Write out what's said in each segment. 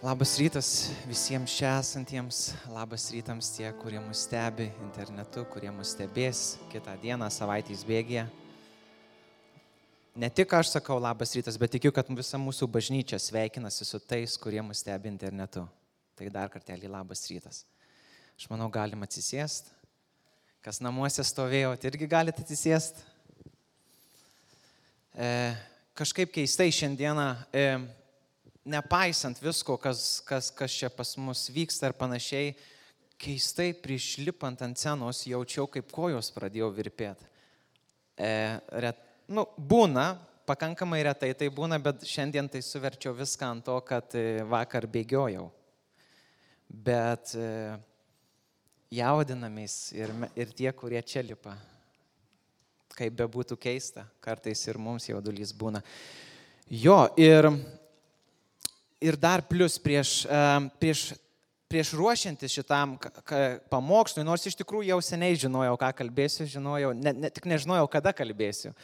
Labas rytas visiems čia esantiems, labas rytams tie, kurie mus stebi internetu, kurie mus stebės kitą dieną savaitės bėgėje. Ne tik aš sakau labas rytas, bet tikiu, kad visa mūsų bažnyčia sveikinasi su tais, kurie mus stebi internetu. Tai dar kartelį labas rytas. Aš manau, galim atsisėsti. Kas namuose stovėjo, tai irgi galite atsisėsti. E, kažkaip keistai šiandieną. E, nepaisant visko, kas, kas, kas čia pas mus vyksta ir panašiai, keistai prieš lipant ant senos jaučiau, kaip kojos pradėjo virpėti. E, ret, nu, būna, pakankamai retai tai būna, bet šiandien tai suverčiau viską ant to, kad e, vakar bėgiojau. Bet e, jaudinamės ir, ir tie, kurie čia lipa. Kaip bebūtų keista, kartais ir mums jaudulys būna. Jo, ir ir dar plus prieš, prieš, prieš ruošiantis šitam pamokslui, nors iš tikrųjų jau seniai žinojau, ką kalbėsiu, žinojau, ne, ne, tik nežinojau, kada kalbėsiu.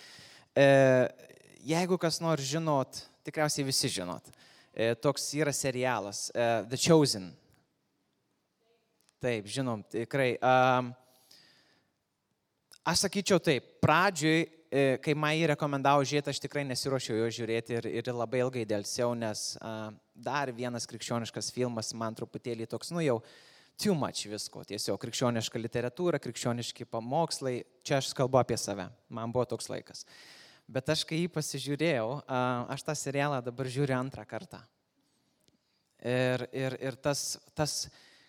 E, jeigu kas nors žinot, tikriausiai visi žinot, e, toks yra serialas e, The Chosen. Taip, žinom, tikrai. Aš sakyčiau taip, pradžioj E, kai man jį rekomendavo žiūrėti, aš tikrai nesiuošiau jo žiūrėti ir, ir labai ilgai dėlsiau, nes uh, dar vienas krikščioniškas filmas man truputėlį toks, nu jau, too much visko. Tiesiog krikščioniška literatūra, krikščioniški pamokslai, čia aš kalbu apie save, man buvo toks laikas. Bet aš kai jį pasižiūrėjau, uh, aš tą serialą dabar žiūriu antrą kartą. Ir, ir, ir tas, tas,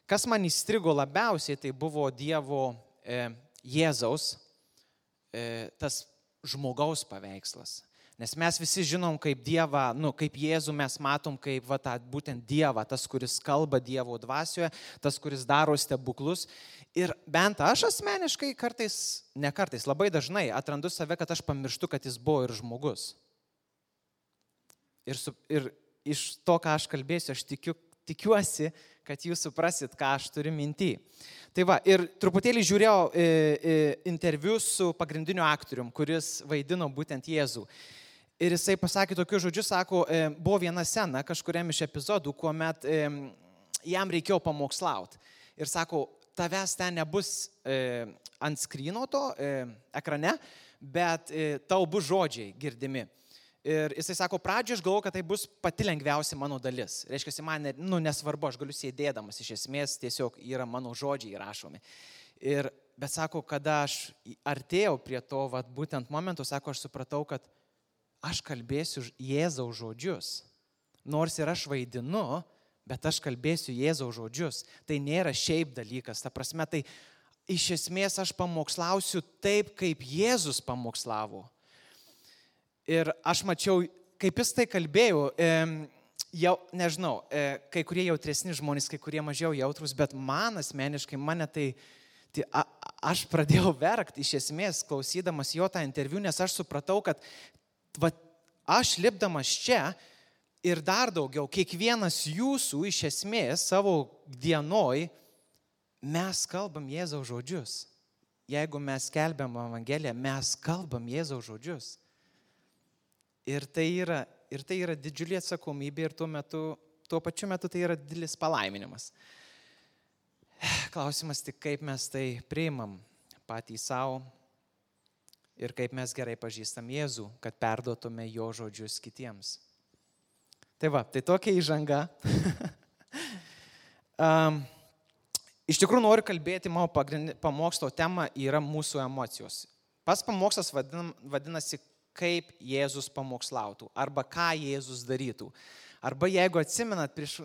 kas man įstrigo labiausiai, tai buvo Dievo e, Jėzaus, e, tas žmogaus paveikslas. Nes mes visi žinom, kaip Dievą, nu, kaip Jėzų mes matom, kaip va, tą, būtent Dievą, tas, kuris kalba Dievo dvasioje, tas, kuris daro stebuklus. Ir bent aš asmeniškai kartais, ne kartais, labai dažnai atrandu save, kad aš pamirštu, kad jis buvo ir žmogus. Ir, su, ir iš to, ką aš kalbėsiu, aš tikiu, tikiuosi, kad jūs suprasit, ką aš turiu mintį. Tai va, ir truputėlį žiūrėjau e, e, interviu su pagrindiniu aktorium, kuris vaidino būtent Jėzų. Ir jisai pasakė tokius žodžius, sako, e, buvo viena scena kažkuriam iš epizodų, kuomet jam reikėjo pamokslauti. Ir sako, tavęs ten nebus ant skryno to ekrane, bet tau bus žodžiai girdimi. Ir jisai sako, pradžioje aš galvoju, kad tai bus pati lengviausia mano dalis. Reiškia, man nu, nesvarbu, aš galiu sėdėdamas, iš esmės tiesiog yra mano žodžiai įrašomi. Ir, bet sako, kada aš artėjau prie to, vat, būtent momentu, sako, aš supratau, kad aš kalbėsiu Jėzaus žodžius. Nors ir aš vaidinu, bet aš kalbėsiu Jėzaus žodžius. Tai nėra šiaip dalykas. Ta prasme, tai iš esmės aš pamokslausiu taip, kaip Jėzus pamokslavo. Ir aš mačiau, kaip jis tai kalbėjo, jau, nežinau, e, kai kurie jautresni žmonės, kai kurie mažiau jautrus, bet man asmeniškai, mane tai, tai a, aš pradėjau verkti iš esmės, klausydamas jo tą interviu, nes aš supratau, kad va, aš lipdamas čia ir dar daugiau, kiekvienas jūsų iš esmės savo dienoj, mes kalbam Jėzaus žodžius. Jeigu mes kelbiam Evangeliją, mes kalbam Jėzaus žodžius. Ir tai yra, ir tai yra didžiulė atsakomybė ir tuo, metu, tuo pačiu metu tai yra didelis palaiminimas. Klausimas tik, kaip mes tai priimam patys savo ir kaip mes gerai pažįstam Jėzų, kad perduotume jo žodžius kitiems. Tai va, tai tokia įžanga. um, iš tikrųjų noriu kalbėti, mano pamokslo tema yra mūsų emocijos. Pas pamokslas vadin, vadinasi kaip Jėzus pamokslautų arba ką Jėzus darytų. Arba jeigu atsimenat, prieš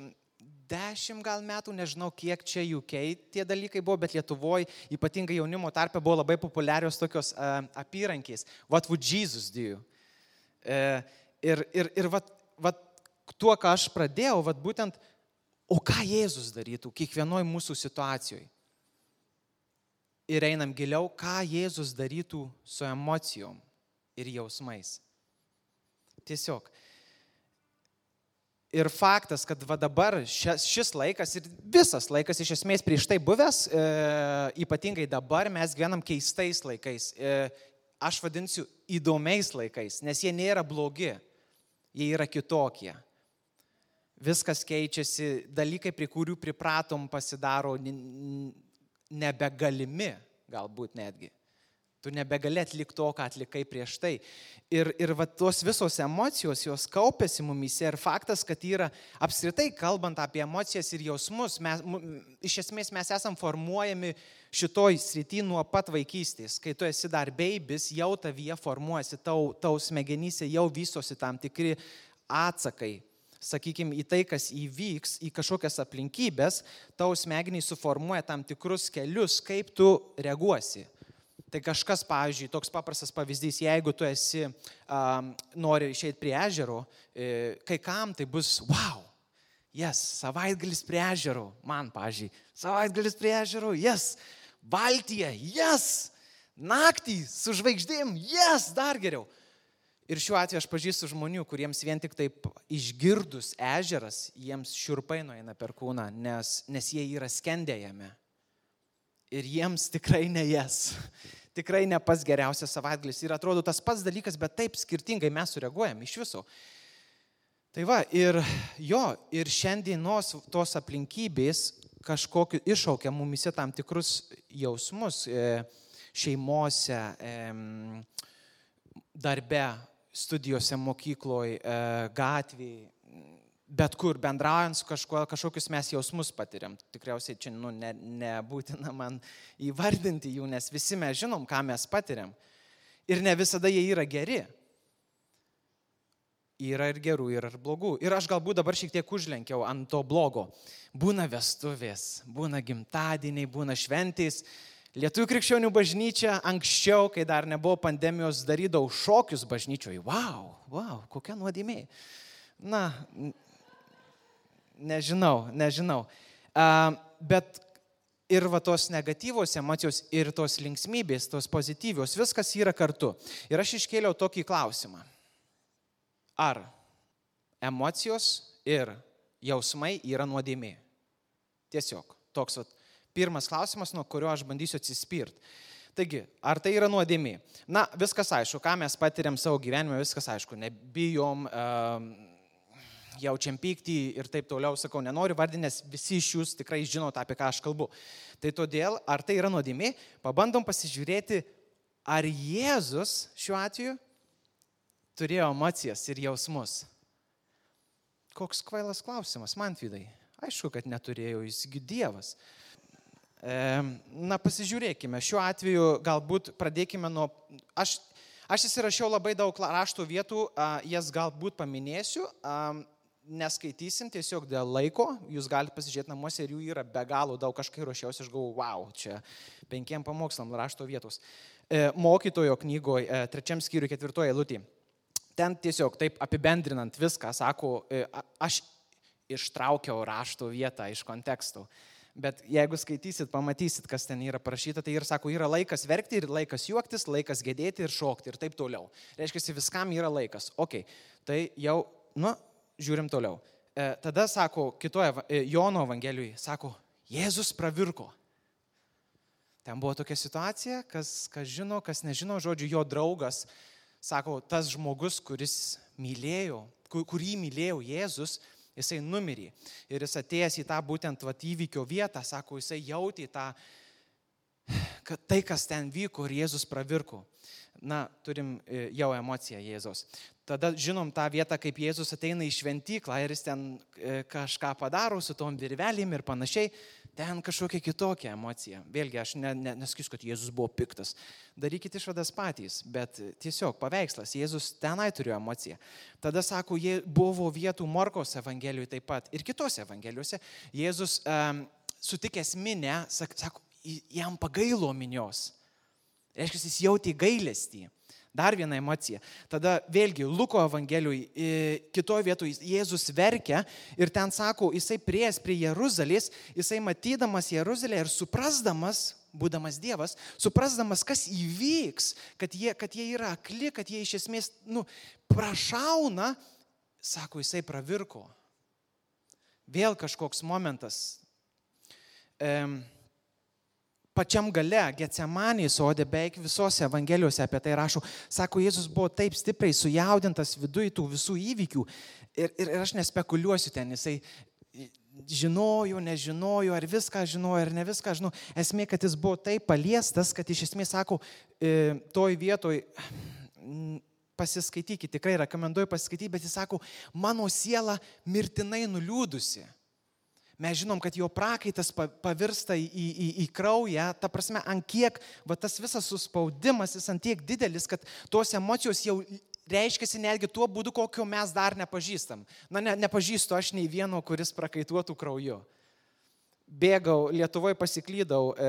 dešimt gal metų, nežinau kiek čia UK tie dalykai buvo, bet Lietuvoje, ypatingai jaunimo tarpe, buvo labai populiarios tokios uh, apyrankės. What would Jesus do? Uh, ir ir, ir vat, vat, tuo, ką aš pradėjau, vat, būtent, o ką Jėzus darytų kiekvienoje mūsų situacijoje. Ir einam giliau, ką Jėzus darytų su emocijom ir jausmais. Tiesiog. Ir faktas, kad va dabar šis, šis laikas ir visas laikas iš esmės prieš tai buvęs, e, ypatingai dabar mes gyvenam keistais laikais. E, aš vadinsiu įdomiais laikais, nes jie nėra blogi, jie yra kitokie. viskas keičiasi, dalykai, prie kurių pripratom, pasidaro nebegalimi, galbūt netgi. Tu nebegali atlikti to, ką atlikai prieš tai. Ir, ir va, tos visos emocijos, jos kaupėsi mumise ir faktas, kad yra apskritai, kalbant apie emocijas ir jausmus, mes, iš esmės mes esam formuojami šitoj srity nuo pat vaikystės. Kai tu esi dar babys, jau tavyje formuojasi, tau, tau smegenyse jau vystosi tam tikri atsakai sakykime, į tai, kas įvyks, į kažkokias aplinkybės, tau smegenys suformuoja tam tikrus kelius, kaip tu reaguosi. Tai kažkas, pavyzdžiui, toks paprastas pavyzdys, jeigu tu esi, um, nori išeiti prie ežero, e, kai kam tai bus, wow, jes, savaitgalis prie ežero, man, pavyzdžiui, savaitgalis prie ežero, jes, Baltija, jes, naktį su žvaigždėm, jes, dar geriau. Ir šiuo atveju aš pažįstu žmonių, kuriems vien tik taip išgirdus ežeras, jiems šiurpai nueina per kūną, nes, nes jie yra skendėjame. Ir jiems tikrai ne jas tikrai ne pats geriausias savaitgalis. Ir atrodo tas pats dalykas, bet taip skirtingai mes sureaguojam iš viso. Tai va, ir jo, ir šiandienos tos aplinkybės kažkokiu iššaukia mumise tam tikrus jausmus e, šeimose, darbe, studijose, mokykloje, gatvėje, bet kur bendraujant su kažkuo, kažkokius mes jausmus patiriam. Tikriausiai čia nu, ne, nebūtina man įvardinti jų, nes visi mes žinom, ką mes patiriam. Ir ne visada jie yra geri. Yra ir gerų, yra ir blogų. Ir aš galbūt dabar šiek tiek užlenkiau ant to blogo. Būna vestuvės, būna gimtadieniai, būna šventės. Lietuvių krikščionių bažnyčia anksčiau, kai dar nebuvo pandemijos, darydavo šokius bažnyčioje. Wow, wow, kokia nuodėmė. Na, nežinau, nežinau. Uh, bet ir va tos negatyvos emocijos, ir tos linksmybės, tos pozityvios, viskas yra kartu. Ir aš iškėliau tokį klausimą. Ar emocijos ir jausmai yra nuodėmė? Tiesiog toks vat, pirmas klausimas, nuo kurio aš bandysiu atsispirti. Taigi, ar tai yra nuodėmė? Na, viskas aišku, ką mes patiriam savo gyvenime, viskas aišku, nebijom, uh, jaučiam pyktį ir taip toliau, sakau, nenoriu vardinti, nes visi iš jūs tikrai žinote, apie ką aš kalbu. Tai todėl, ar tai yra nuodėmė, pabandom pasižiūrėti, ar Jėzus šiuo atveju turėjo emocijas ir jausmus. Koks kvailas klausimas, man vidai. Aišku, kad neturėjo, jisgi Dievas. E, na, pasižiūrėkime, šiuo atveju galbūt pradėkime nuo... Aš, aš įsirašiau labai daug rašto vietų, jas galbūt paminėsiu neskaitysim tiesiog dėl laiko, jūs galite pasižiūrėti namuose ir jų yra be galo daug, kažkai ruošiausi, aš galvoju, wow, čia penkiem pamokslam rašto vietos. E, mokytojo knygoje, e, trečiam skyriui, ketvirtoje eilutėje. Ten tiesiog taip apibendrinant viską, sako, e, aš ištraukiau rašto vietą iš konteksto. Bet jeigu skaitysit, pamatysit, kas ten yra parašyta, tai ir sako, yra laikas verkti, ir laikas juoktis, laikas gedėti ir šokti ir taip toliau. Reiškia, viskam yra laikas. Ok, tai jau, nu, žiūrim toliau. E, tada sako, kitoje e, Jono Evangelijoje, sako, Jėzus pravirko. Ten buvo tokia situacija, kas, kas žino, kas nežino, žodžiu, jo draugas, sako, tas žmogus, kuris mylėjo, kur, kurį mylėjo Jėzus, jisai numirė. Ir jis atėjęs į tą būtent vat, įvykio vietą, sako, jisai jautė tą, kad tai, kas ten vyko ir Jėzus pravirko. Na, turim e, jau emociją Jėzos. Tada žinom tą vietą, kaip Jėzus ateina į šventyklą ir jis ten e, kažką padaro su tom virvelėm ir panašiai. Ten kažkokia kitokia emocija. Vėlgi, aš ne, ne, nesakysiu, kad Jėzus buvo piktas. Darykite išvadas patys, bet tiesiog paveikslas. Jėzus tenai turėjo emociją. Tada sako, jie buvo vietų Morkos evangelijoje taip pat ir kitose evangelijose. Jėzus um, sutikęs minę, sako, jam pagailo minios. Reiškia, jis jautė gailestį. Dar viena emocija. Tada vėlgi Luko Evangelijoje, kitoje vietoje Jėzus verkia ir ten sako, jisai prieės prie Jeruzalės, jisai matydamas Jeruzalę ir suprasdamas, būdamas Dievas, suprasdamas, kas įvyks, kad jie, kad jie yra akli, kad jie iš esmės, nu, prašauna, sako, jisai pravirko. Vėl kažkoks momentas. Um, pačiam gale, Getsemanį sodė, beveik visose evangelijose apie tai rašo, sako, Jėzus buvo taip stipriai sujaudintas viduje tų visų įvykių ir, ir, ir aš nespekuliuosiu ten, jisai žinojo, nežinojo, ar viską žinojo, ar ne viską žinojo. Esmė, kad jis buvo taip paliestas, kad iš esmės sako, e, toj vietoj pasiskaitykite, tikrai rekomenduoju pasiskaityti, bet jis sako, mano siela mirtinai nuliūdusi. Mes žinom, kad jo prakaitas pavirsta į, į, į kraują, ta prasme, ant kiek, va tas visas suspaudimas, jis ant tiek didelis, kad tos emocijos jau reiškiasi netgi tuo būdu, kokio mes dar nepažįstam. Na, ne, nepažįstu aš nei vieno, kuris prakaituotų krauju bėgau, Lietuvoje pasiklydau, e,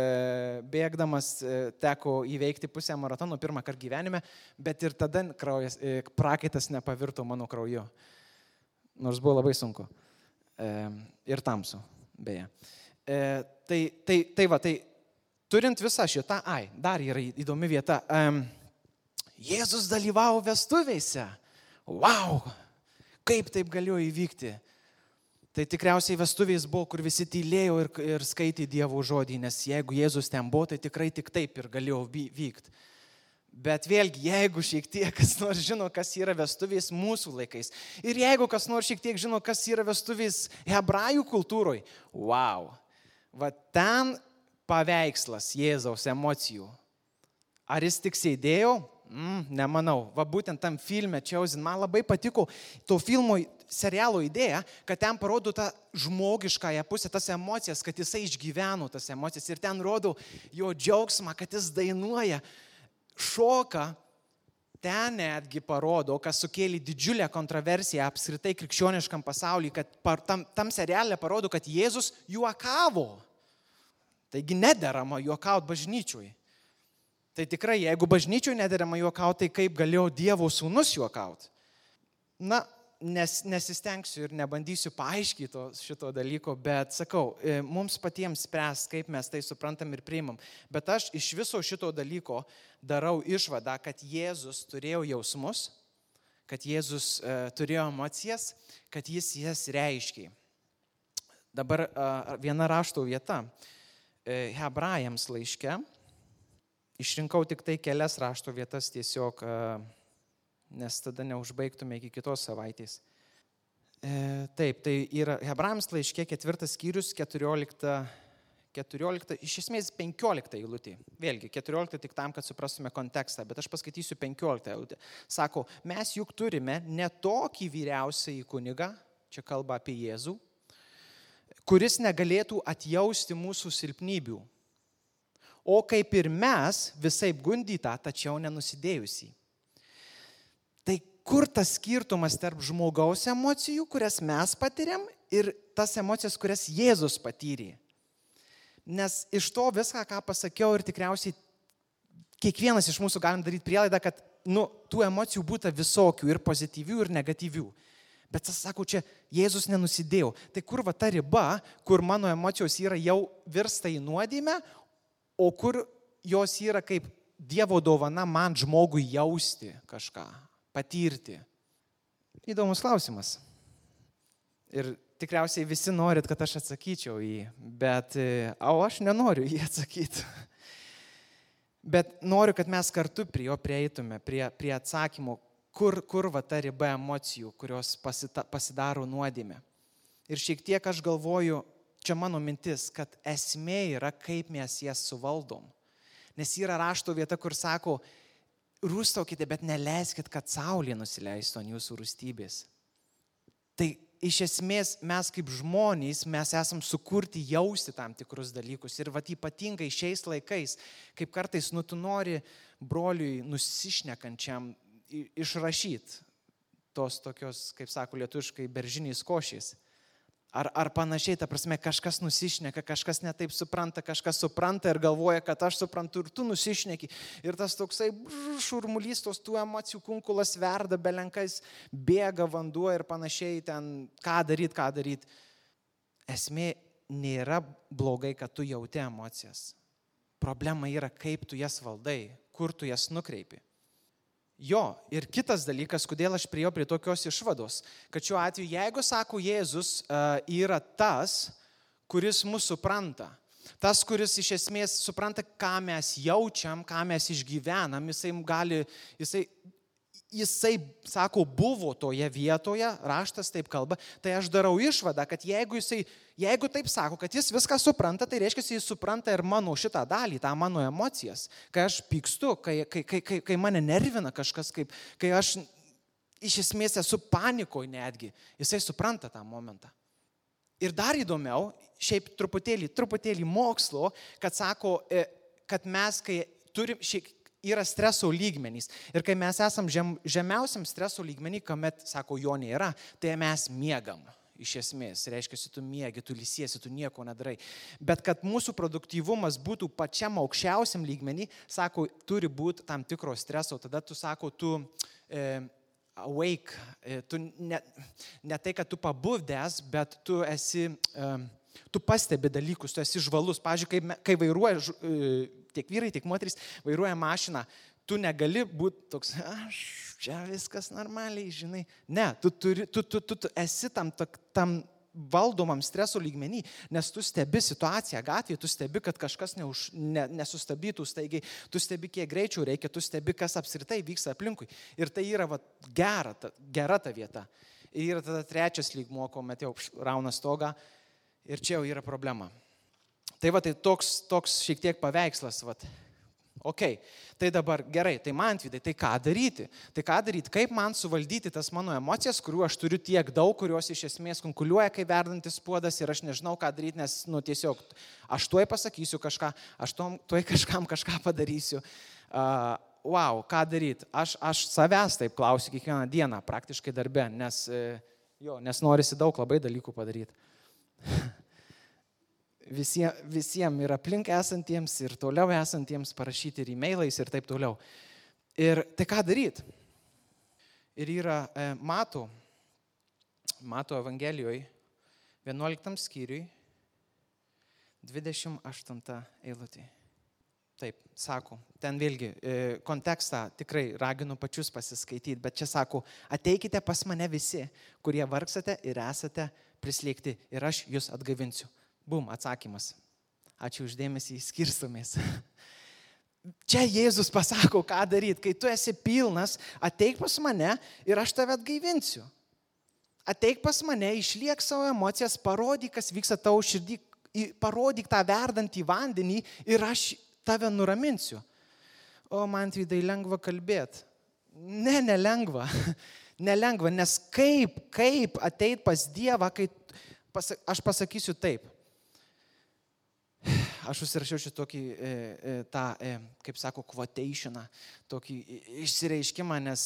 bėgdamas e, teko įveikti pusę maratono pirmą kartą gyvenime, bet ir tada kraujas, e, prakaitas nepavirto mano krauju. Nors buvo labai sunku. Ir tamsu, beje. Tai, tai, tai va, tai turint visą šitą, ai, dar yra įdomi vieta. Jėzus dalyvavo vestuvėse. Wow, kaip taip galėjo įvykti? Tai tikriausiai vestuvės buvo, kur visi tylėjo ir, ir skaitė Dievo žodį, nes jeigu Jėzus ten buvo, tai tikrai tik taip ir galėjo vykti. Bet vėlgi, jeigu šiek tiek kas nors žino, kas yra vestuvės mūsų laikais, ir jeigu kas nors šiek tiek žino, kas yra vestuvės hebrajų kultūroje, wow, va ten paveikslas Jėzaus emocijų. Ar jis tik sėdėjo? Mm, nemanau. Va būtent tam filme Čiauzin man labai patiko to filmo serialo idėja, kad ten parodo tą žmogiškąją pusę, tas emocijas, kad jisai išgyveno tas emocijas ir ten rodo jo džiaugsmą, kad jis dainuoja, šoka. Ten netgi parodo, kas sukėlė didžiulę kontroversiją apskritai krikščioniškam pasauliu, kad tam, tam serialė parodo, kad Jėzus juokavo. Taigi nederama juokauti bažnyčiui. Tai tikrai, jeigu bažnyčiui nederama juokauti, tai kaip galėjo Dievo sūnus juokauti? Na, nes, nesistengsiu ir nebandysiu paaiškinti šito dalyko, bet sakau, e, mums patiems spręs, kaip mes tai suprantam ir priimam. Bet aš iš viso šito dalyko darau išvadą, kad Jėzus turėjo jausmus, kad Jėzus e, turėjo emocijas, kad jis jas reiškia. Dabar e, viena rašto vieta. E, Hebrajams laiške. Išrinkau tik tai kelias rašto vietas tiesiog. E, nes tada neužbaigtume iki kitos savaitės. E, taip, tai yra Hebrams laiškė ketvirtas skyrius, 14, 14, iš esmės 15 eilutė. Vėlgi, 14 tik tam, kad suprastume kontekstą, bet aš paskaitysiu 15 eilutę. Sako, mes juk turime ne tokį vyriausiąjį kunigą, čia kalba apie Jėzų, kuris negalėtų atjausti mūsų silpnybių, o kaip ir mes visai gundytą, tačiau nenusidėjusi kur tas skirtumas tarp žmogaus emocijų, kurias mes patiriam, ir tas emocijas, kurias Jėzus patyrė. Nes iš to viską, ką pasakiau, ir tikriausiai kiekvienas iš mūsų galim daryti prielaidą, kad nu, tų emocijų būtų visokių, ir pozityvių, ir negatyvių. Bet aš sakau, čia Jėzus nenusidėjau. Tai kur va ta riba, kur mano emocijos yra jau virsta į nuodėmę, o kur jos yra kaip Dievo dovana man žmogui jausti kažką patirti? Įdomus klausimas. Ir tikriausiai visi norit, kad aš atsakyčiau į jį, bet, e, o aš nenoriu jį atsakyti. Bet noriu, kad mes kartu prie jo prieitume, prie, prie atsakymų, kur, kur va ta riba emocijų, kurios pasita, pasidaro nuodėmė. Ir šiek tiek aš galvoju, čia mano mintis, kad esmė yra, kaip mes jas suvaldom. Nes yra rašto vieta, kur sako, rūstaukite, bet neleiskit, kad saulė nusileistų ant jūsų rūstybės. Tai iš esmės mes kaip žmonės, mes esam sukurti jausti tam tikrus dalykus. Ir vat ypatingai šiais laikais, kaip kartais, nu, tu nori broliui nusišnekančiam išrašyti tos tokios, kaip sako lietuškai, beržiniais košiais. Ar, ar panašiai, ta prasme, kažkas nusišneka, kažkas netaip supranta, kažkas supranta ir galvoja, kad aš suprantu ir tu nusišneki. Ir tas toksai šurmulys, tos tų emocijų kunkulas verda, belenkais bėga vanduo ir panašiai ten, ką daryti, ką daryti. Esmė nėra blogai, kad tu jauti emocijas. Problema yra, kaip tu jas valdai, kur tu jas nukreipi. Jo, ir kitas dalykas, kodėl aš prieėjau prie tokios išvados, kad šiuo atveju, jeigu sako Jėzus yra tas, kuris mūsų supranta, Tas, kuris iš esmės supranta, ką mes jaučiam, ką mes išgyvenam, jisai gali, jisai, jisai, sako, buvo toje vietoje, raštas taip kalba, tai aš darau išvadą, kad jeigu jisai, jeigu taip sako, kad jis viską supranta, tai reiškia, jis supranta ir mano šitą dalį, tą mano emocijas, kai aš pykstu, kai, kai, kai, kai, mane nervina kažkas, kaip, kai aš iš esmės esu panikoje netgi, jisai supranta tą momentą. Ir dar įdomiau, šiaip truputėlį, truputėlį mokslo, kad sako, e, kad mes, kai turim, šiek, yra streso lygmenys. Ir kai mes esam žem, žemiausiam streso lygmenį, kuomet, sako, jo nėra, tai mes miegam. Iš esmės, reiškia, tu mėgi, tu lisiesi, tu nieko nedarai. Bet kad mūsų produktyvumas būtų pačiam aukščiausiam lygmenį, sako, turi būti tam tikro streso. Tada tu sako, tu... E, awake, e, tu ne, ne tai, kad tu pabuvdęs, bet tu esi, tu pastebi dalykus, tu esi žvalus. Pavyzdžiui, kai, kai vairuoja e, tiek vyrai, tiek moterys, vairuoja mašiną, tu negali būti toks, aš čia viskas normaliai, žinai. Ne, tu, turi, tu, tu, tu, tu esi tam, tam valdomam streso lygmenį, nes tu stebi situaciją gatvėje, tu stebi, kad kažkas neuž, ne, nesustabdytų staigiai, tu stebi, kiek greičiau reikia, tu stebi, kas apskritai vyksta aplinkui. Ir tai yra va, gera, ta, gera ta vieta. Ir tada trečias lygmuo, kuomet jau rauna stogą ir čia jau yra problema. Tai va, tai toks, toks šiek tiek paveikslas, va, Ok, tai dabar gerai, tai man vidai, tai ką daryti? Tai ką daryti, kaip man suvaldyti tas mano emocijas, kurių aš turiu tiek daug, kurios iš esmės konkuliuoja, kai verdantis puodas ir aš nežinau, ką daryti, nes, nu, tiesiog aš tuoj pasakysiu kažką, aš tom, tuoj kažkam kažką padarysiu. Uh, wow, ką daryti? Aš, aš savęs taip klausiu kiekvieną dieną, praktiškai darbe, nes, jo, nes norisi daug labai dalykų padaryti. visiems visiem ir aplink esantiems, ir toliau esantiems parašyti ir e-mailais ir taip toliau. Ir tai ką daryti? Ir yra e, Mato, Mato Evangelijoje, 11 skyriui, 28 eilutė. Taip, sako, ten vėlgi e, kontekstą tikrai raginu pačius pasiskaityti, bet čia sako, ateikite pas mane visi, kurie vargstate ir esate prislėgti ir aš jūs atgaivinsiu. Bum, atsakymas. Ačiū uždėmesį, skirstomės. Čia Jėzus pasako, ką daryti. Kai tu esi pilnas, ateik pas mane ir aš tave atgaivinsiu. Ateik pas mane, išliek savo emocijas, parodyk, kas vyksta tavo širdį, parodyk tą verdantį vandenį ir aš tave nuraminsiu. O man tvydai lengva kalbėti. Ne, nelengva. Nelengva, nes kaip, kaip ateit pas Dievą, kai pasak, aš pasakysiu taip aš užsirašiau šitokį, e, e, tą, e, kaip sako, quotationą, tokį išsireiškimą, nes,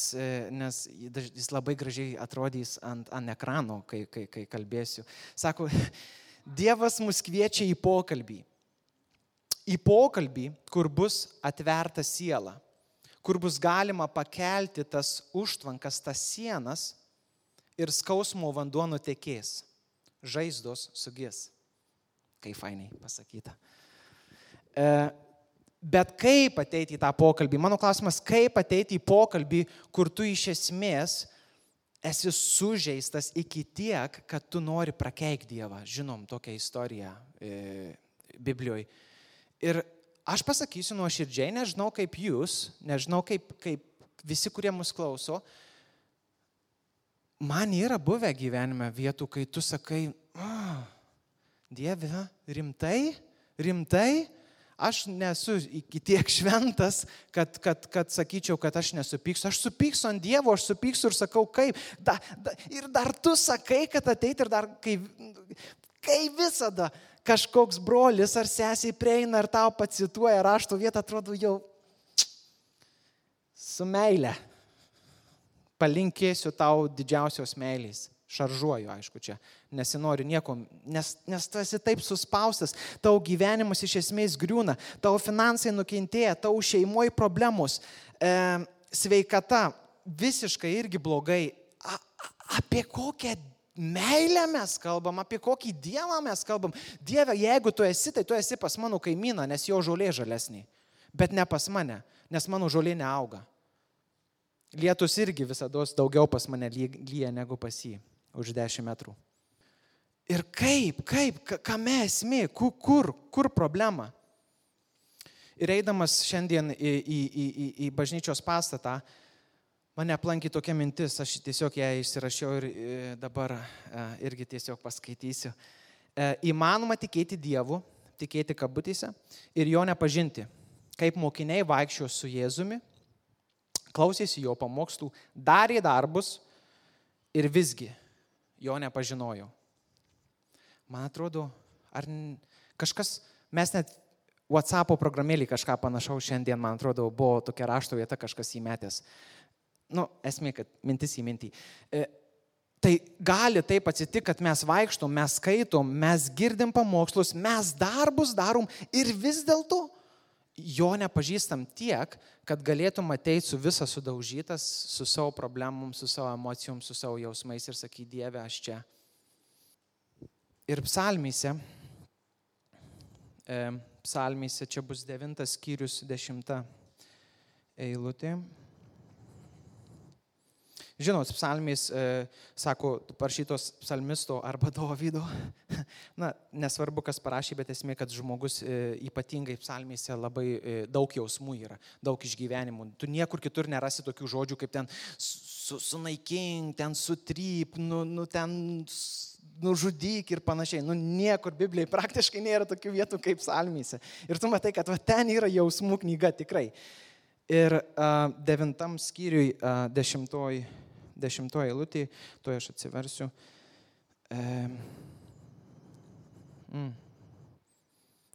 nes jis labai gražiai atrodys ant, ant ekrano, kai, kai, kai kalbėsiu. Sako, Dievas mus kviečia į pokalbį. Į pokalbį, kur bus atverta siela, kur bus galima pakelti tas užtvankas, tas sienas ir skausmo vanduo nutekės, žaizdos sugės. Kaip fainai pasakyta. E, bet kaip ateiti į tą pokalbį? Mano klausimas, kaip ateiti į pokalbį, kur tu iš esmės esi sužeistas iki tiek, kad tu nori prakeikti Dievą. Žinom tokią istoriją e, Biblijoje. Ir aš pasakysiu nuoširdžiai, nežinau kaip jūs, nežinau kaip, kaip visi, kurie mus klauso, man yra buvę gyvenime vietų, kai tu sakai, oh, Dieve, rimtai, rimtai, aš nesu iki tiek šventas, kad, kad, kad sakyčiau, kad aš nesupyksiu. Aš supyksiu ant Dievo, aš supyksiu ir sakau, kaip. Da, da, ir dar tu sakai, kad ateit ir dar, kai, kai visada kažkoks brolis ar sesiai prieina ir tau pacituoja rašto vietą, atrodo jau su meile. Palinkėsiu tau didžiausios meilės. Šaržuoju, aišku, čia nesinori nieko, nes, nes tu esi taip suspaustas, tavo gyvenimas iš esmės griūna, tavo finansai nukentėja, tavo šeimoje problemos, e, sveikata visiškai irgi blogai. A, apie kokią meilę mes kalbam, apie kokį Dievą mes kalbam. Dieve, jeigu tu esi, tai tu esi pas mano kaimyną, nes jo žolė žalesnė, bet ne pas mane, nes mano žolė neauga. Lietus irgi visada daugiau pas mane lyja negu pas jį už 10 metrų. Ir kaip, kaip, kame esmė, kur, kur, kur problema? Ir eidamas šiandien į, į, į, į bažnyčios pastatą, mane aplankė tokia mintis, aš tiesiog ją išsirašiau ir dabar irgi tiesiog paskaitysiu. E, įmanoma tikėti Dievu, tikėti kabutėse ir jo nepažinti. Kaip mokiniai vaikščiojo su Jėzumi, klausėsi jo pamokslų, darė darbus ir visgi jo nepažinojo. Man atrodo, ar kažkas, mes net WhatsApp programėlį kažką panašaus šiandien, man atrodo, buvo tokia rašto vieta kažkas įmetęs. Nu, esmė, kad mintis į mintį. E, Tai gali taip atsitikti, kad mes vaikštom, mes skaitom, mes girdim pamokslus, mes darbus darom ir vis dėlto jo nepažįstam tiek, kad galėtum ateiti su visa sudaužytas, su savo problemom, su savo emocijom, su savo jausmais ir sakyti, Dieve, aš čia. Ir psalmyse, psalmyse čia bus devintas skyrius, dešimta eilutė. Žinot, psalmės, e, sako, parašytos psalmisto arba Dovydo. Na, nesvarbu, kas parašė, bet esmė, kad žmogus e, ypatingai psalmėse labai e, daug jausmų yra, daug išgyvenimų. Tu niekur kitur nerasi tokių žodžių, kaip ten su, sunaikink, ten sutryp, nu, nu ten nužudyk ir panašiai. Nu, niekur Biblijai praktiškai nėra tokių vietų kaip psalmėse. Ir tu matai, kad va, ten yra jausmų knyga tikrai. Ir uh, devintam skyriui, uh, dešimtoj dešimtoje eilutėje, to aš atsiversiu. E, mm,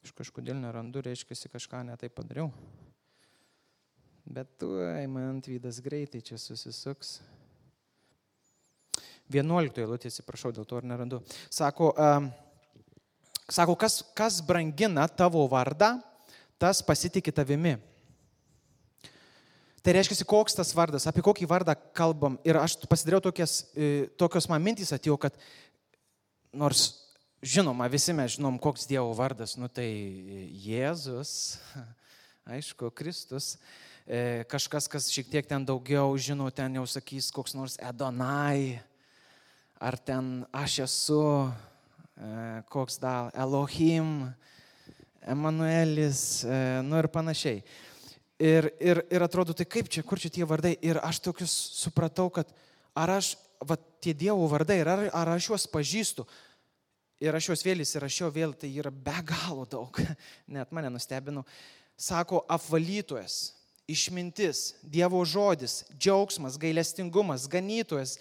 aš kažkodėl nerandu, reiškia, kažką netai padariau. Bet tu, man atvydas greitai čia susisuks. 11 eilutė, atsiprašau, dėl to ir nerandu. Sako, um, sako kas, kas brangina tavo vardą, tas pasitikė tavimi. Tai reiškia, koks tas vardas, apie kokį vardą kalbam. Ir aš pasidariau tokias, e, tokios man mintys atėjo, kad nors žinoma, visi mes žinom, koks Dievo vardas, nu tai Jėzus, aišku, Kristus. E, kažkas, kas šiek tiek ten daugiau žino, ten jau sakys koks nors Edonai, ar ten aš esu, e, koks dar Elohim, Emanuelis, nu ir panašiai. Ir, ir, ir atrodo, tai kaip čia, kur čia tie vardai. Ir aš tokius supratau, kad ar aš, va, tie Dievo vardai, ar, ar aš juos pažįstu. Ir aš juos vėl įsirašiau, vėl tai yra be galo daug. Net mane nustebino. Sako, apvalytojas, išmintis, Dievo žodis, džiaugsmas, gailestingumas, ganytojas,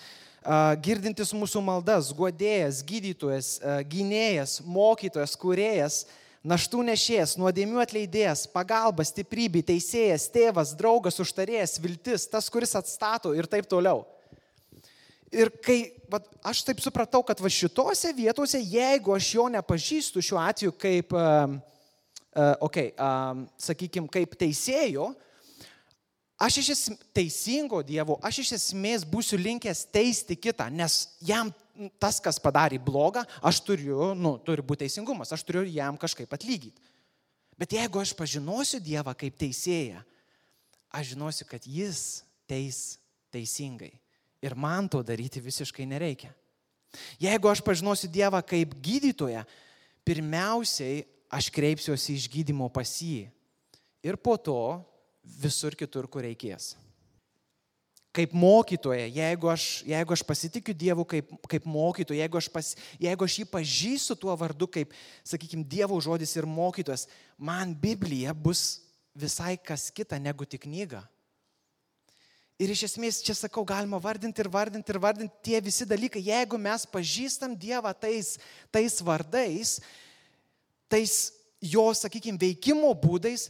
girdintis mūsų maldas, godėjas, gydytojas, gynėjas, mokytojas, kurėjas naštų nešėjas, nuodėmių atleidėjas, pagalba, stiprybė, teisėjas, tėvas, draugas, užtarėjas, viltis, tas, kuris atstato ir taip toliau. Ir kai va, aš taip supratau, kad va šitose vietose, jeigu aš jo nepažįstu šiuo atveju kaip, uh, uh, okay, um, sakykime, kaip teisėjo, aš iš esmės teisingo Dievo, aš iš esmės būsiu linkęs teisti kitą, nes jam tas, kas padarė blogą, aš turiu, nu, turi būti teisingumas, aš turiu jam kažkaip atlygyti. Bet jeigu aš pažinosiu Dievą kaip teisėją, aš žinosiu, kad Jis teis teisingai. Ir man to daryti visiškai nereikia. Jeigu aš pažinosiu Dievą kaip gydytoją, pirmiausiai aš kreipsiuosi išgydymo pas jį. Ir po to visur kitur, kur reikės kaip mokytoja, jeigu aš, jeigu aš pasitikiu Dievu kaip, kaip mokytoja, jeigu aš, pas, jeigu aš jį pažįstu tuo vardu kaip, sakykime, Dievo žodis ir mokytojas, man Biblija bus visai kas kita negu tik knyga. Ir iš esmės čia sakau, galima vardinti ir vardinti ir vardinti tie visi dalykai. Jeigu mes pažįstam Dievą tais, tais vardais, tais jo, sakykime, veikimo būdais,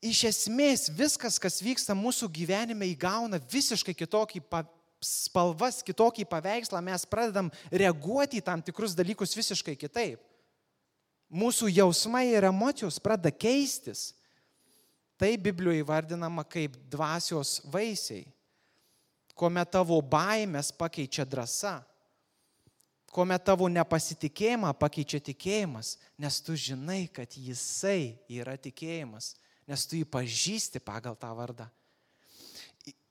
iš esmės viskas, kas vyksta mūsų gyvenime, įgauna visiškai kitokį spalvas, kitokį paveikslą, mes pradedam reaguoti į tam tikrus dalykus visiškai kitaip. Mūsų jausmai ir emocijos pradeda keistis. Tai Biblijoje įvardinama kaip dvasios vaisiai, kuomet tavo baimės pakeičia drąsa, kuomet tavo nepasitikėjimą pakeičia tikėjimas, nes tu žinai, kad jisai yra tikėjimas nes tu jį pažįsti pagal tą vardą.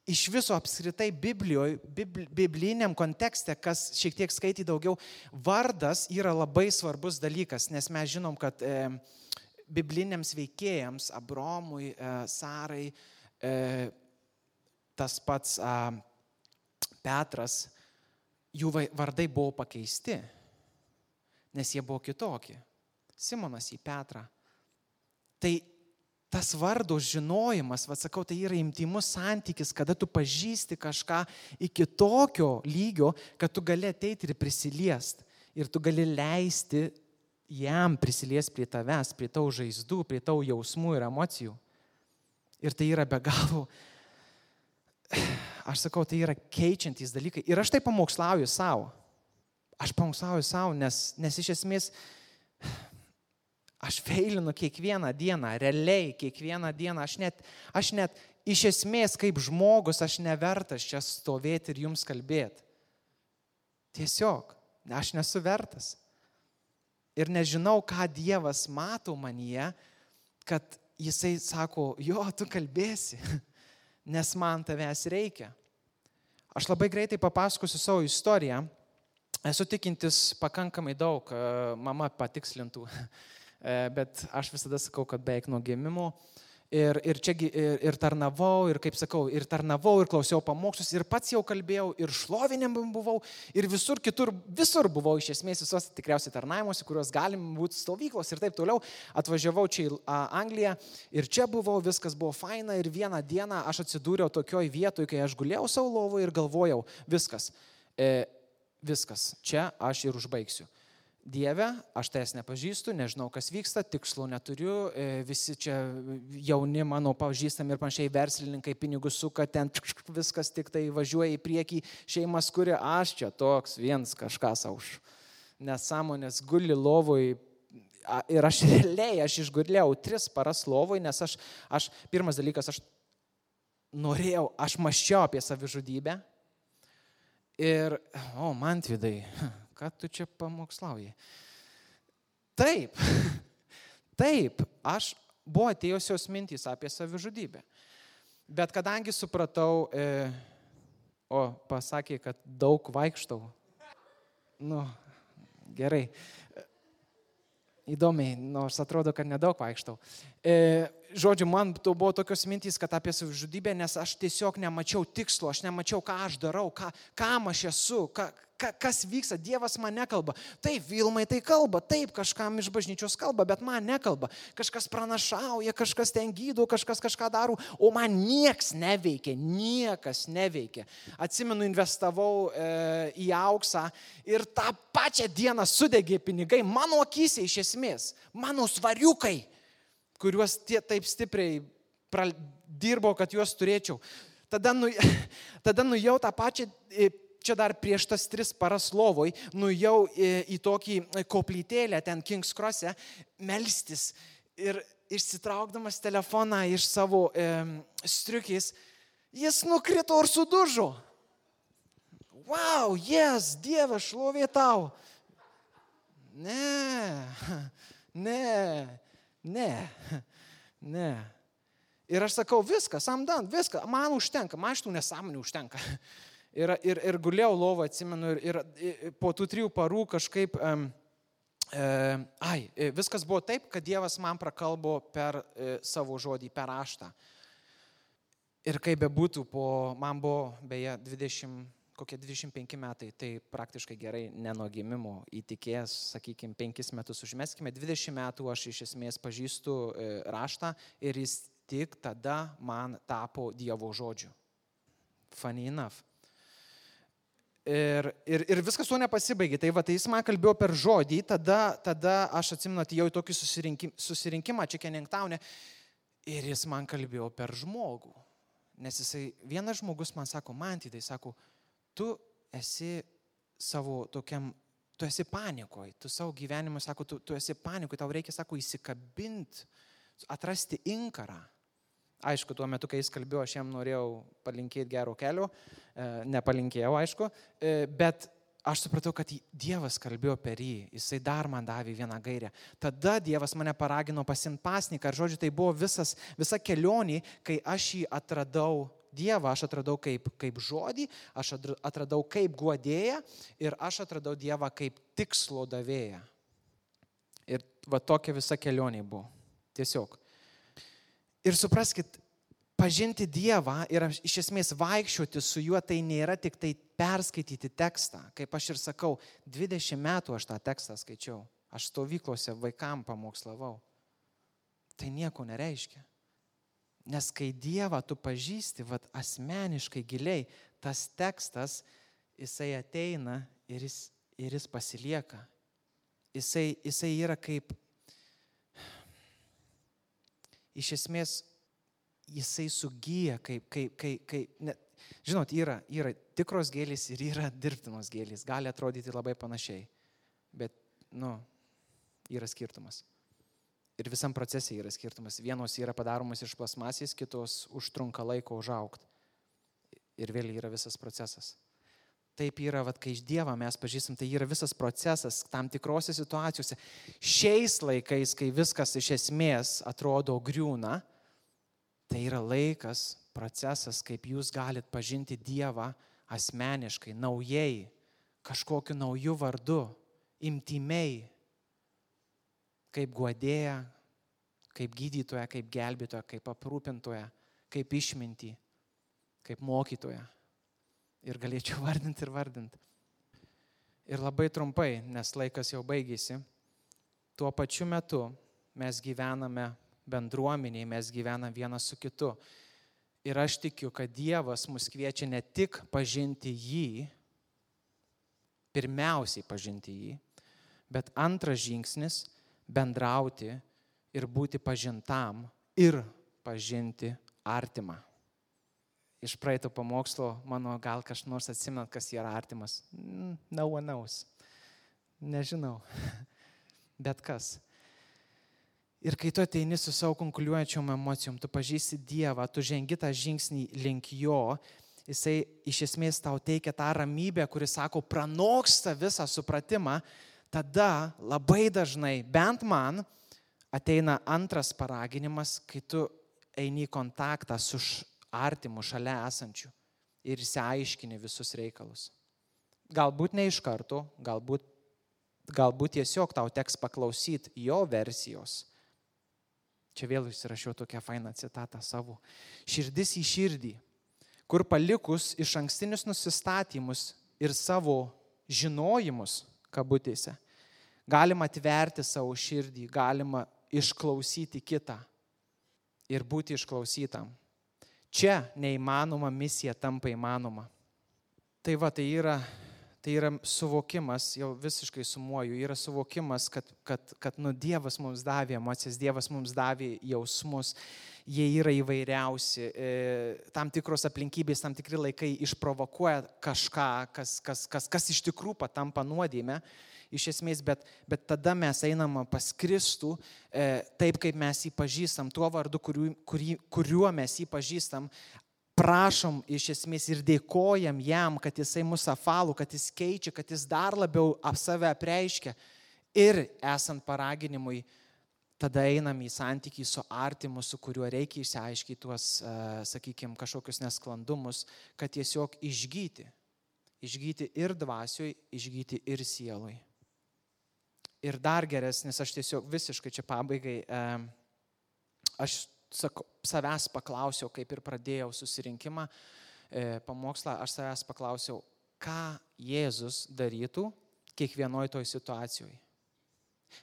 iš viso apskritai Biblijoje, bibliniam kontekste, kas šiek tiek skaityti daugiau, vardas yra labai svarbus dalykas, nes mes žinom, kad e, bibliniams veikėjams, Abromui, e, Sarai, e, tas pats e, Petras, jų vardai buvo pakeisti, nes jie buvo kitokie. Simonas į Petrą. Tai tas vardo žinojimas, vad sakau, tai yra intimus santykis, kada tu pažįsti kažką iki tokio lygio, kad tu gali ateiti ir prisiliest. Ir tu gali leisti jam prisiliesti prie tavęs, prie tavo žaizdų, prie tavo jausmų ir emocijų. Ir tai yra be galo, aš sakau, tai yra keičiantys dalykai. Ir aš tai pamokslauju savo. Aš pamokslauju savo, nes, nes iš esmės Aš feilinu kiekvieną dieną, realiai kiekvieną dieną. Aš net, aš net iš esmės kaip žmogus, aš nevertas čia stovėti ir jums kalbėti. Tiesiog, aš nesu vertas. Ir nežinau, ką Dievas mato manyje, kad Jisai sako, jo, tu kalbėsi, nes man tavęs reikia. Aš labai greitai papasakosiu savo istoriją. Esu tikintis pakankamai daug, mama patikslintų E, bet aš visada sakau, kad beveik nuo gimimo. Ir, ir čia ir, ir tarnavau, ir kaip sakau, ir tarnavau, ir klausiau pamokslus, ir pats jau kalbėjau, ir šlovinėm buvau, ir visur kitur, visur buvau iš esmės visos tikriausiai tarnavimuose, kuriuos galim būti stovyklos ir taip toliau. Atvažiavau čia į Angliją ir čia buvau, viskas buvo faina ir vieną dieną aš atsidūriau tokioj vietoje, kai aš guliau savo lovoje ir galvojau, viskas, e, viskas, čia aš ir užbaigsiu. Dieve, aš tavęs nepažįstu, nežinau, kas vyksta, tikslų neturiu, e, visi čia jauni mano pažįstami ir panašiai verslininkai pinigus suka, ten viskas tik tai važiuoja į priekį, šeimas kuria, aš čia toks viens kažką sauš. Nesąmonės guli lovui ir aš realiai, aš išgurlėjau tris paras lovui, nes aš, aš pirmas dalykas, aš norėjau, aš maščiau apie savižudybę. Ir, o, man tvidai, ką tu čia pamokslauji? Taip, taip, aš buvo atėjusios mintys apie savižudybę. Bet kadangi supratau, e, o pasakė, kad daug vaikštau, nu, gerai, įdomiai, nors atrodo, kad nedaug vaikštau. E, žodžiu, man to buvo tokios mintys, kad apie savižudybę, nes aš tiesiog nemačiau tikslo, aš nemačiau, ką aš darau, ką, kam aš esu, ką, ka, kas vyksta, Dievas man nekalba. Taip, Vilmai tai kalba, taip, kažkam iš bažnyčios kalba, bet man nekalba. Kažkas pranašauja, kažkas ten gydo, kažkas kažką daro, o man nieks neveikia, niekas neveikia. Atsimenu, investavau e, į auksą ir tą pačią dieną sudegė pinigai mano akise iš esmės, mano svariukai, kuriuos tie taip stipriai dirbo, kad juos turėčiau. Tada, nu, tada nuėjau tą pačią čia dar prieš tas tris paras lovoj, nuėjau į, į tokį koplytėlę ten King's Cross'e, melstis ir išsitraukdamas telefoną iš savo e, striukės, jis nukrito ir sudužo. Wow, jes, Dieve, šlovė tau. Ne, ne, ne, ne. Ir aš sakau, viskas, amdan, viskas, man užtenka, man šitų nesąmonių užtenka. Ir, ir, ir guliau lovą, atsimenu, ir, ir po tų trijų parų kažkaip, um, e, ai, viskas buvo taip, kad Dievas man prakalbo per e, savo žodį, per raštą. Ir kaip bebūtų, po, man buvo beje 20, kokie 25 metai, tai praktiškai gerai ne nuo gimimo įtikėjęs, sakykime, 5 metus užmeskime, 20 metų aš iš esmės pažįstu e, raštą ir jis tik tada man tapo Dievo žodžiu. Funny enough. Ir, ir, ir viskas tuo nepasibaigė. Tai va, tai jis man kalbėjo per žodį, tada, tada aš atsimenu, atėjau į tokį susirinkim, susirinkimą čia Keningtaune ir jis man kalbėjo per žmogų. Nes jisai, vienas žmogus man sako, man tai sako, tu esi savo tokiam, tu esi panikoje, tu savo gyvenimą, sako, tu, tu esi panikoje, tau reikia, sako, įsikabinti, atrasti inkarą. Aišku, tuo metu, kai jis kalbėjo, aš jam norėjau palinkėti gero kelio, e, nepalinkėjau, aišku, e, bet aš supratau, kad Dievas kalbėjo per jį, jisai dar man davė vieną gairę. Tada Dievas mane paragino pasimti pasniką, ar žodžiu, tai buvo visas, visa kelionė, kai aš jį atradau Dievą, aš atradau kaip, kaip žodį, aš atradau kaip guodėją ir aš atradau Dievą kaip tikslo davėją. Ir va tokia visa kelionė buvo. Tiesiog. Ir supraskite, pažinti Dievą ir iš esmės vaikščioti su juo, tai nėra tik tai perskaityti tekstą. Kaip aš ir sakau, 20 metų aš tą tekstą skaičiau. Aš stovyklose vaikam pamokslavau. Tai nieko nereiškia. Nes kai Dievą tu pažįsti, vad asmeniškai giliai, tas tekstas, jisai ateina ir jis, ir jis pasilieka. Jisai, jisai yra kaip, iš esmės, jisai sugyja, kaip, kaip, kaip, kaip ne, žinot, yra, yra tikros gėlės ir yra dirbtinos gėlės. Gali atrodyti labai panašiai, bet, nu, yra skirtumas. Ir visam procese yra skirtumas. Vienos yra padaromos iš plasmasės, kitos užtrunka laiko užaukti. Ir vėl yra visas procesas. Taip yra, vat, kai iš Dievo mes pažįstam, tai yra visas procesas tam tikrose situacijose. Šiais laikais, kai viskas iš esmės atrodo griūna, Tai yra laikas, procesas, kaip jūs galit pažinti Dievą asmeniškai, naujai, kažkokiu nauju vardu, imtimiai, kaip guodėja, kaip gydytoja, kaip gelbėtoja, kaip aprūpintoja, kaip išminti, kaip mokytoja. Ir galėčiau vardinti ir vardinti. Ir labai trumpai, nes laikas jau baigėsi, tuo pačiu metu mes gyvename bendruomeniai mes gyvenam vienas su kitu. Ir aš tikiu, kad Dievas mus kviečia ne tik pažinti jį, pirmiausiai pažinti jį, bet antras žingsnis - bendrauti ir būti pažintam ir pažinti artimą. Iš praeito pamokslo mano gal kas nors atsimenat, kas yra artimas. Mm, no one knows. Nežinau. Bet kas. Ir kai tu ateini su savo konkuliuojančiom emocijom, tu pažįsti Dievą, tu žengi tą žingsnį link jo, jisai iš esmės tau teikia tą ramybę, kuris sako, pranoksta visą supratimą, tada labai dažnai, bent man, ateina antras paraginimas, kai tu eini į kontaktą su artimu šalia esančiu ir įsiaiškini visus reikalus. Galbūt ne iš karto, galbūt, galbūt tiesiog tau teks paklausyti jo versijos Čia vėl įsirašiau tokią fainą citatą savo. Širdis į širdį, kur palikus iš ankstinius nusistatymus ir savo žinojimus, kabutėse, galima atverti savo širdį, galima išklausyti kitą ir būti išklausytam. Čia neįmanoma misija tampa įmanoma. Tai va, tai yra tai yra suvokimas, jau visiškai sumuoju, yra suvokimas, kad, kad, kad nu, Dievas mums davė emocijas, Dievas mums davė jausmus, jie yra įvairiausi, e, tam tikros aplinkybės, tam tikri laikai išprovokuoja kažką, kas, kas, kas, kas iš tikrųjų patampa nuodėme. Iš esmės, bet, bet tada mes einam pas Kristų, e, taip kaip mes jį pažįstam, tuo vardu, kuriuo, kuriuo mes jį pažįstam, prašom iš esmės ir dėkojam jam, kad jisai mūsų apvalų, kad jis keičia, kad jis dar labiau ap save apreiškia. Ir esant paraginimui, tada einam į santykį su artimu, su kuriuo reikia išsiaiškinti tuos, sakykime, kažkokius nesklandumus, kad tiesiog išgyti. Išgyti ir dvasiui, išgyti ir sielui. Ir dar geresnis, aš tiesiog visiškai čia pabaigai, aš sakau, savęs paklausiau, kaip ir pradėjau susirinkimą, e, pamokslą, aš savęs paklausiau, ką Jėzus darytų kiekvienoje toj situacijoje.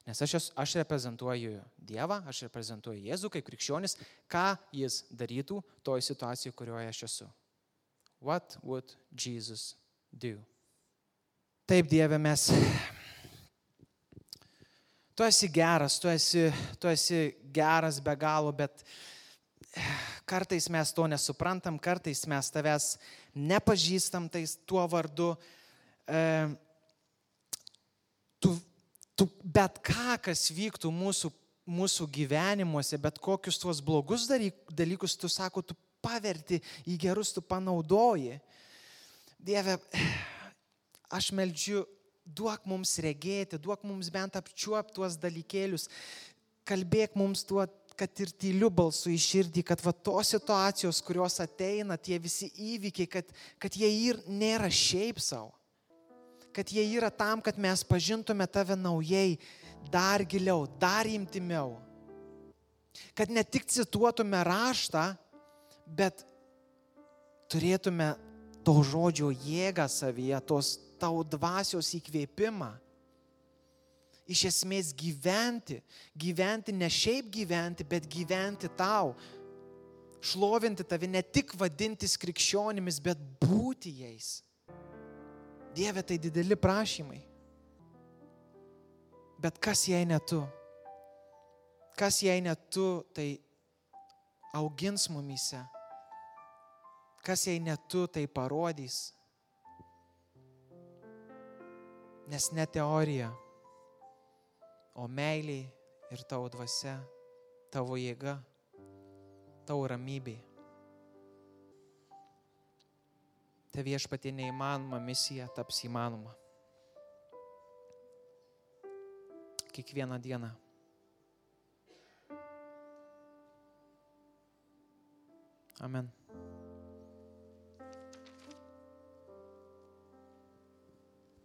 Nes aš, aš reprezentuoju Dievą, aš reprezentuoju Jėzų kaip krikščionis, ką jis darytų toj situacijoje, kurioje aš esu. What would Jesus do? Taip, Dieve, mes tu esi geras, tu esi, tu esi geras be galo, bet kartais mes to nesuprantam, kartais mes tavęs nepažįstam tais tuo vardu. E, tu, tu bet ką, kas vyktų mūsų, mūsų gyvenimuose, bet kokius tuos blogus dalykus, tu sako, tu paverti į gerus, tu panaudoji. Dieve, aš meldžiu duok mums regėti, duok mums bent apčiuop tuos dalykėlius, kalbėk mums tuo kad ir tyliu balsu į širdį, kad va tos situacijos, kurios ateina, tie visi įvykiai, kad, kad jie ir nėra šiaip savo. Kad jie yra tam, kad mes pažintume tave naujai, dar giliau, dar imtimiau. Kad ne tik cituotume raštą, bet turėtume to žodžio jėgą savyje, tos tau dvasios įkvėpimą. Iš esmės gyventi, gyventi ne šiaip gyventi, bet gyventi tau, šlovinti tave, ne tik vadintis krikščionimis, bet būti jais. Dieve, tai dideli prašymai. Bet kas jei ne tu? Kas jei ne tu, tai augins mumyse Kas jei ne tu tai parodys? Nes ne teorija, o meiliai ir tavo dvasia, tavo jėga, tavo ramybė. Te viešpatie neįmanoma misija taps įmanoma. Kiekvieną dieną. Amen.